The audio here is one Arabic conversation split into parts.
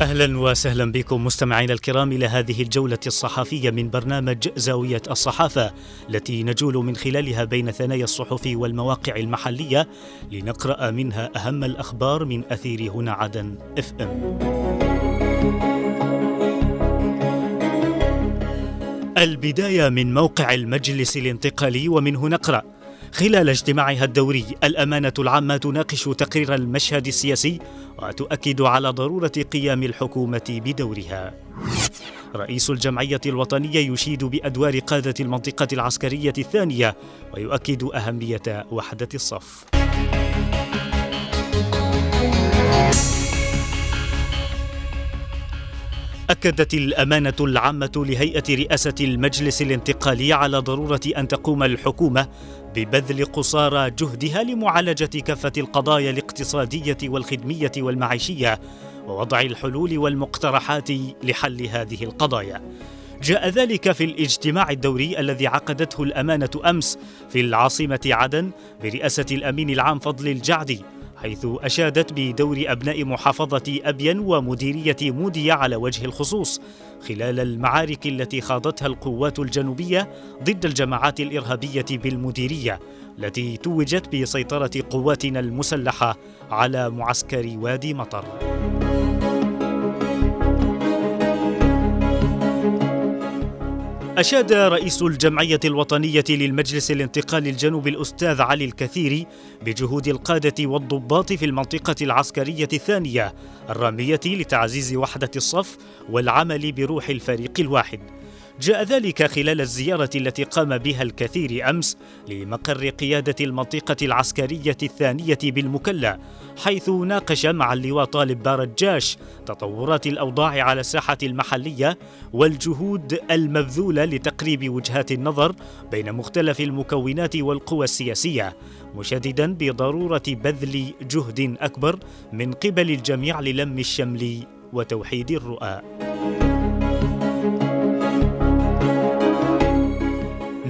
أهلا وسهلا بكم مستمعينا الكرام إلى هذه الجولة الصحفية من برنامج زاوية الصحافة التي نجول من خلالها بين ثنايا الصحف والمواقع المحلية لنقرأ منها أهم الأخبار من أثير هنا عدن إف إم. البداية من موقع المجلس الانتقالي ومنه نقرأ خلال اجتماعها الدوري الأمانة العامة تناقش تقرير المشهد السياسي وتؤكد على ضرورة قيام الحكومة بدورها. رئيس الجمعية الوطنية يشيد بأدوار قادة المنطقة العسكرية الثانية ويؤكد أهمية وحدة الصف. أكدت الأمانة العامة لهيئة رئاسة المجلس الانتقالي على ضرورة أن تقوم الحكومة ببذل قصارى جهدها لمعالجة كافة القضايا الاقتصادية والخدمية والمعيشية ووضع الحلول والمقترحات لحل هذه القضايا. جاء ذلك في الاجتماع الدوري الذي عقدته الأمانة أمس في العاصمة عدن برئاسة الأمين العام فضل الجعدي حيث أشادت بدور أبناء محافظة أبين ومديرية مودية على وجه الخصوص خلال المعارك التي خاضتها القوات الجنوبية ضد الجماعات الإرهابية بالمديرية التي توجت بسيطرة قواتنا المسلحة على معسكر وادي مطر. أشاد رئيس الجمعية الوطنية للمجلس الانتقالي الجنوبي الأستاذ علي الكثيري بجهود القادة والضباط في المنطقة العسكرية الثانية الرامية لتعزيز وحدة الصف والعمل بروح الفريق الواحد. جاء ذلك خلال الزيارة التي قام بها الكثير أمس لمقر قيادة المنطقة العسكرية الثانية بالمكلا حيث ناقش مع اللواء طالب بارجاش تطورات الأوضاع على الساحة المحلية والجهود المبذولة لتقريب وجهات النظر بين مختلف المكونات والقوى السياسية مشددا بضرورة بذل جهد أكبر من قبل الجميع للم الشمل وتوحيد الرؤى.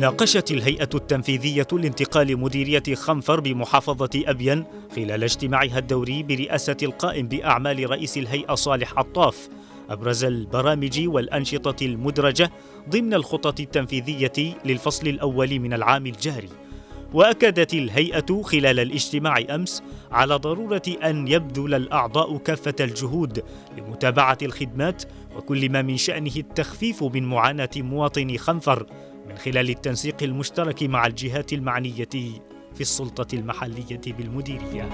ناقشت الهيئة التنفيذية لانتقال مديرية خنفر بمحافظة أبين خلال اجتماعها الدوري برئاسة القائم بأعمال رئيس الهيئة صالح عطاف أبرز البرامج والأنشطة المدرجة ضمن الخطط التنفيذية للفصل الأول من العام الجاري. وأكدت الهيئة خلال الاجتماع أمس على ضرورة أن يبذل الأعضاء كافة الجهود لمتابعة الخدمات وكل ما من شأنه التخفيف من معاناة مواطني خنفر. من خلال التنسيق المشترك مع الجهات المعنية في السلطة المحلية بالمديرية.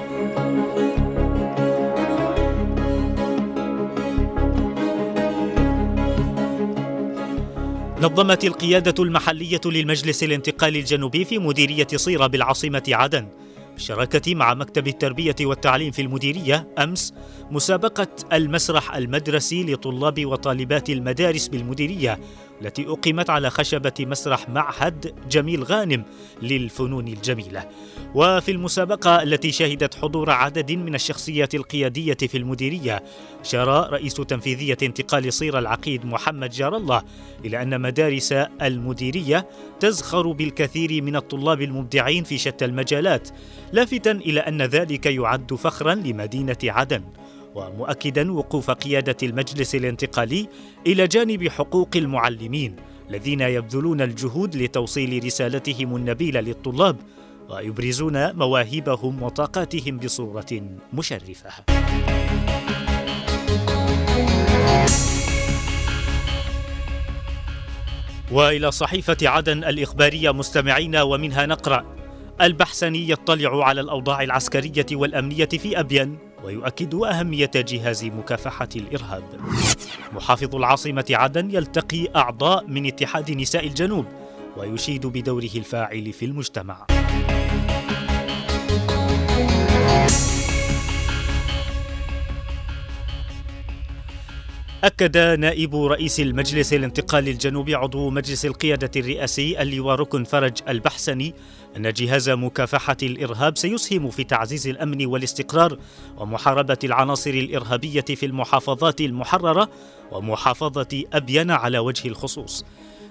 نظمت القيادة المحلية للمجلس الانتقالي الجنوبي في مديرية صيرة بالعاصمة عدن بالشراكة مع مكتب التربية والتعليم في المديرية أمس مسابقة المسرح المدرسي لطلاب وطالبات المدارس بالمديرية التي أقيمت على خشبة مسرح معهد جميل غانم للفنون الجميلة. وفي المسابقة التي شهدت حضور عدد من الشخصيات القيادية في المديرية أشار رئيس تنفيذية انتقال صير العقيد محمد جار الله إلى أن مدارس المديرية تزخر بالكثير من الطلاب المبدعين في شتى المجالات لافتا إلى أن ذلك يعد فخرا لمدينة عدن. ومؤكدا وقوف قيادة المجلس الانتقالي إلى جانب حقوق المعلمين الذين يبذلون الجهود لتوصيل رسالتهم النبيلة للطلاب ويبرزون مواهبهم وطاقاتهم بصورة مشرفة. وإلى صحيفة عدن الإخبارية مستمعين ومنها نقرأ البحسني يطلع على الأوضاع العسكرية والأمنية في ابين ويؤكد أهمية جهاز مكافحة الإرهاب. محافظ العاصمة عدن يلتقي أعضاء من اتحاد نساء الجنوب ويشيد بدوره الفاعل في المجتمع. أكد نائب رئيس المجلس الانتقالي الجنوبي عضو مجلس القيادة الرئاسي اللواء ركن فرج البحسني أن جهاز مكافحة الإرهاب سيسهم في تعزيز الأمن والاستقرار ومحاربة العناصر الإرهابية في المحافظات المحررة ومحافظة أبين على وجه الخصوص.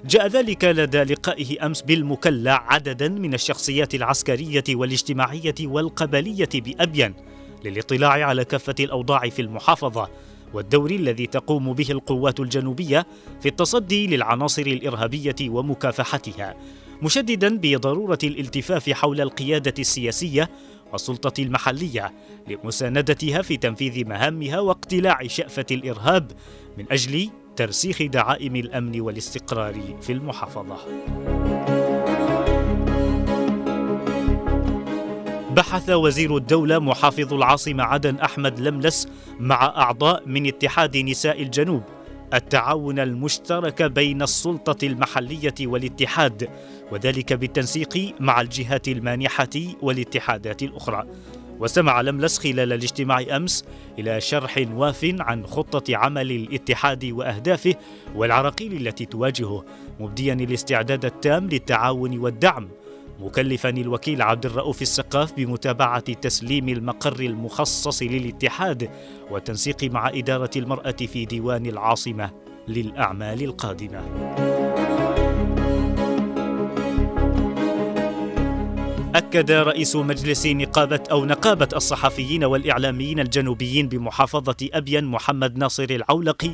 جاء ذلك لدى لقائه أمس بالمكلا عددا من الشخصيات العسكرية والاجتماعية والقبلية بابين للاطلاع على كافة الأوضاع في المحافظة والدور الذي تقوم به القوات الجنوبية في التصدي للعناصر الإرهابية ومكافحتها مشددا بضرورة الالتفاف حول القيادة السياسية والسلطة المحلية لمساندتها في تنفيذ مهامها واقتلاع شأفة الإرهاب من أجل ترسيخ دعائم الأمن والاستقرار في المحافظة. بحث وزير الدولة محافظ العاصمة عدن أحمد لملس مع أعضاء من اتحاد نساء الجنوب التعاون المشترك بين السلطة المحلية والاتحاد وذلك بالتنسيق مع الجهات المانحة والاتحادات الأخرى. واستمع لملس خلال الاجتماع أمس إلى شرح واف عن خطة عمل الاتحاد وأهدافه والعراقيل التي تواجهه مبديا الاستعداد التام للتعاون والدعم. مكلفا الوكيل عبد الرؤوف السقاف بمتابعة تسليم المقر المخصص للاتحاد والتنسيق مع إدارة المرأة في ديوان العاصمة للأعمال القادمة. أكد رئيس مجلس نقابة أو نقابة الصحفيين والإعلاميين الجنوبيين بمحافظة أبين محمد ناصر العولقي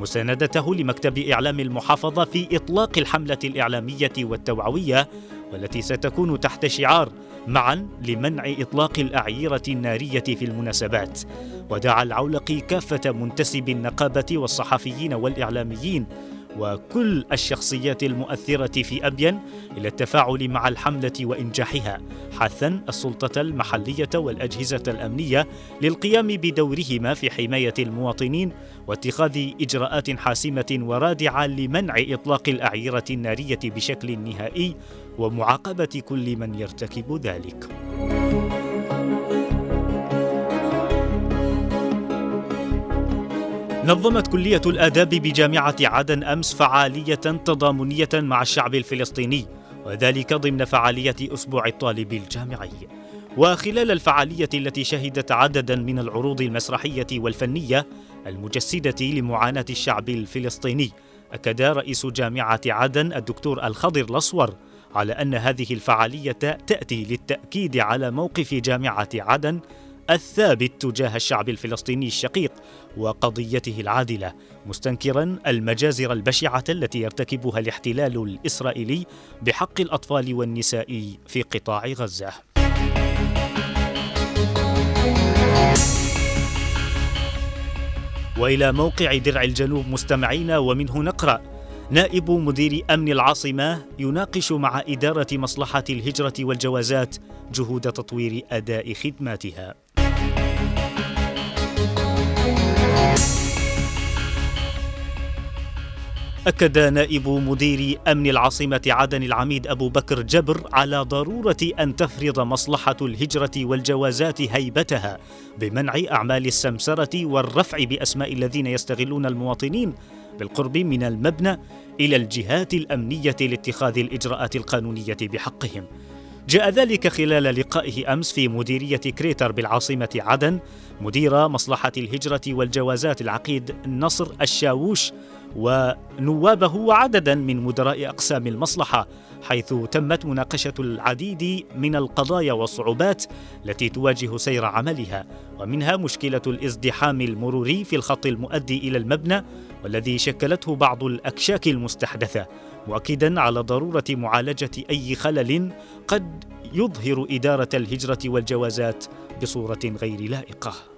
مساندته لمكتب إعلام المحافظة في إطلاق الحملة الإعلامية والتوعوية والتي ستكون تحت شعار معا لمنع إطلاق الأعيرة النارية في المناسبات. ودعا العولقي كافة منتسبي النقابة والصحفيين والإعلاميين وكل الشخصيات المؤثرة في أبين إلى التفاعل مع الحملة وإنجاحها حثا السلطة المحلية والأجهزة الأمنية للقيام بدورهما في حماية المواطنين واتخاذ إجراءات حاسمة ورادعة لمنع إطلاق الأعيرة النارية بشكل نهائي ومعاقبة كل من يرتكب ذلك. نظمت كلية الآداب بجامعة عدن أمس فعالية تضامنية مع الشعب الفلسطيني وذلك ضمن فعالية أسبوع الطالب الجامعي. وخلال الفعالية التي شهدت عددا من العروض المسرحية والفنية المجسدة لمعاناة الشعب الفلسطيني، أكد رئيس جامعة عدن الدكتور الخضر الأصور على أن هذه الفعالية تأتي للتأكيد على موقف جامعة عدن الثابت تجاه الشعب الفلسطيني الشقيق وقضيته العادلة مستنكرا المجازر البشعة التي يرتكبها الاحتلال الإسرائيلي بحق الأطفال والنساء في قطاع غزة. وإلى موقع درع الجنوب مستمعين ومنه نقرأ نائب مدير أمن العاصمة يناقش مع إدارة مصلحة الهجرة والجوازات جهود تطوير أداء خدماتها. أكد نائب مدير أمن العاصمة عدن العميد أبو بكر جبر على ضرورة أن تفرض مصلحة الهجرة والجوازات هيبتها بمنع أعمال السمسرة والرفع بأسماء الذين يستغلون المواطنين بالقرب من المبنى إلى الجهات الأمنية لاتخاذ الإجراءات القانونية بحقهم. جاء ذلك خلال لقائه أمس في مديرية كريتر بالعاصمة عدن مدير مصلحة الهجرة والجوازات العقيد نصر الشاووش ونوابه وعددا من مدراء أقسام المصلحة حيث تمت مناقشة العديد من القضايا والصعوبات التي تواجه سير عملها ومنها مشكلة الازدحام المروري في الخط المؤدي إلى المبنى والذي شكلته بعض الأكشاك المستحدثة مؤكدا على ضرورة معالجة أي خلل قد يظهر إدارة الهجرة والجوازات بصورة غير لائقة.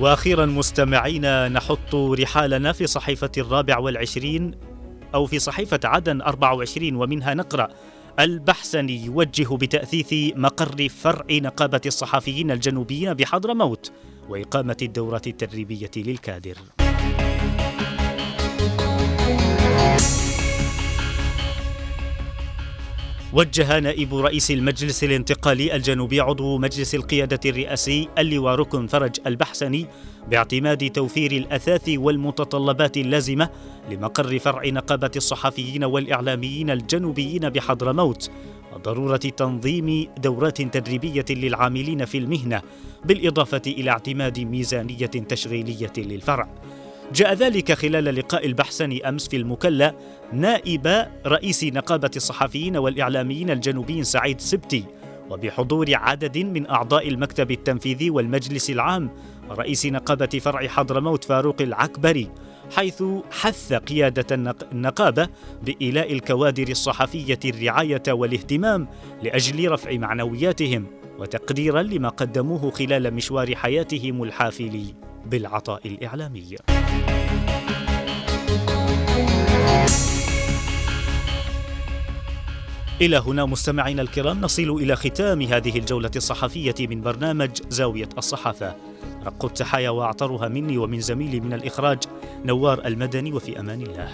وأخيرا مستمعينا نحط رحالنا في صحيفة الرابع والعشرين أو في صحيفة عدن 24 ومنها نقرأ البحسني يوجه بتأثيث مقر فرع نقابة الصحفيين الجنوبيين بحضرموت وإقامة الدورات التدريبية للكادر. وجه نائب رئيس المجلس الانتقالي الجنوبي عضو مجلس القيادة الرئاسي اللواء ركن فرج البحسني باعتماد توفير الأثاث والمتطلبات اللازمة لمقر فرع نقابة الصحفيين والإعلاميين الجنوبيين بحضرموت وضرورة تنظيم دورات تدريبية للعاملين في المهنة بالإضافة إلى اعتماد ميزانية تشغيلية للفرع. جاء ذلك خلال لقاء البحسني أمس في المكلا نائب رئيس نقابة الصحفيين والإعلاميين الجنوبيين سعيد سبتي وبحضور عدد من أعضاء المكتب التنفيذي والمجلس العام ورئيس نقابة فرع حضرموت فاروق العكبري حيث حث قيادة النقابة بإيلاء الكوادر الصحفية الرعاية والاهتمام لأجل رفع معنوياتهم وتقديرا لما قدموه خلال مشوار حياتهم الحافل بالعطاء الإعلامي. إلى هنا مستمعينا الكرام نصل إلى ختام هذه الجولة الصحفية من برنامج زاوية الصحافة رق التحايا وأعطرها مني ومن زميلي من الإخراج نوار المدني وفي أمان الله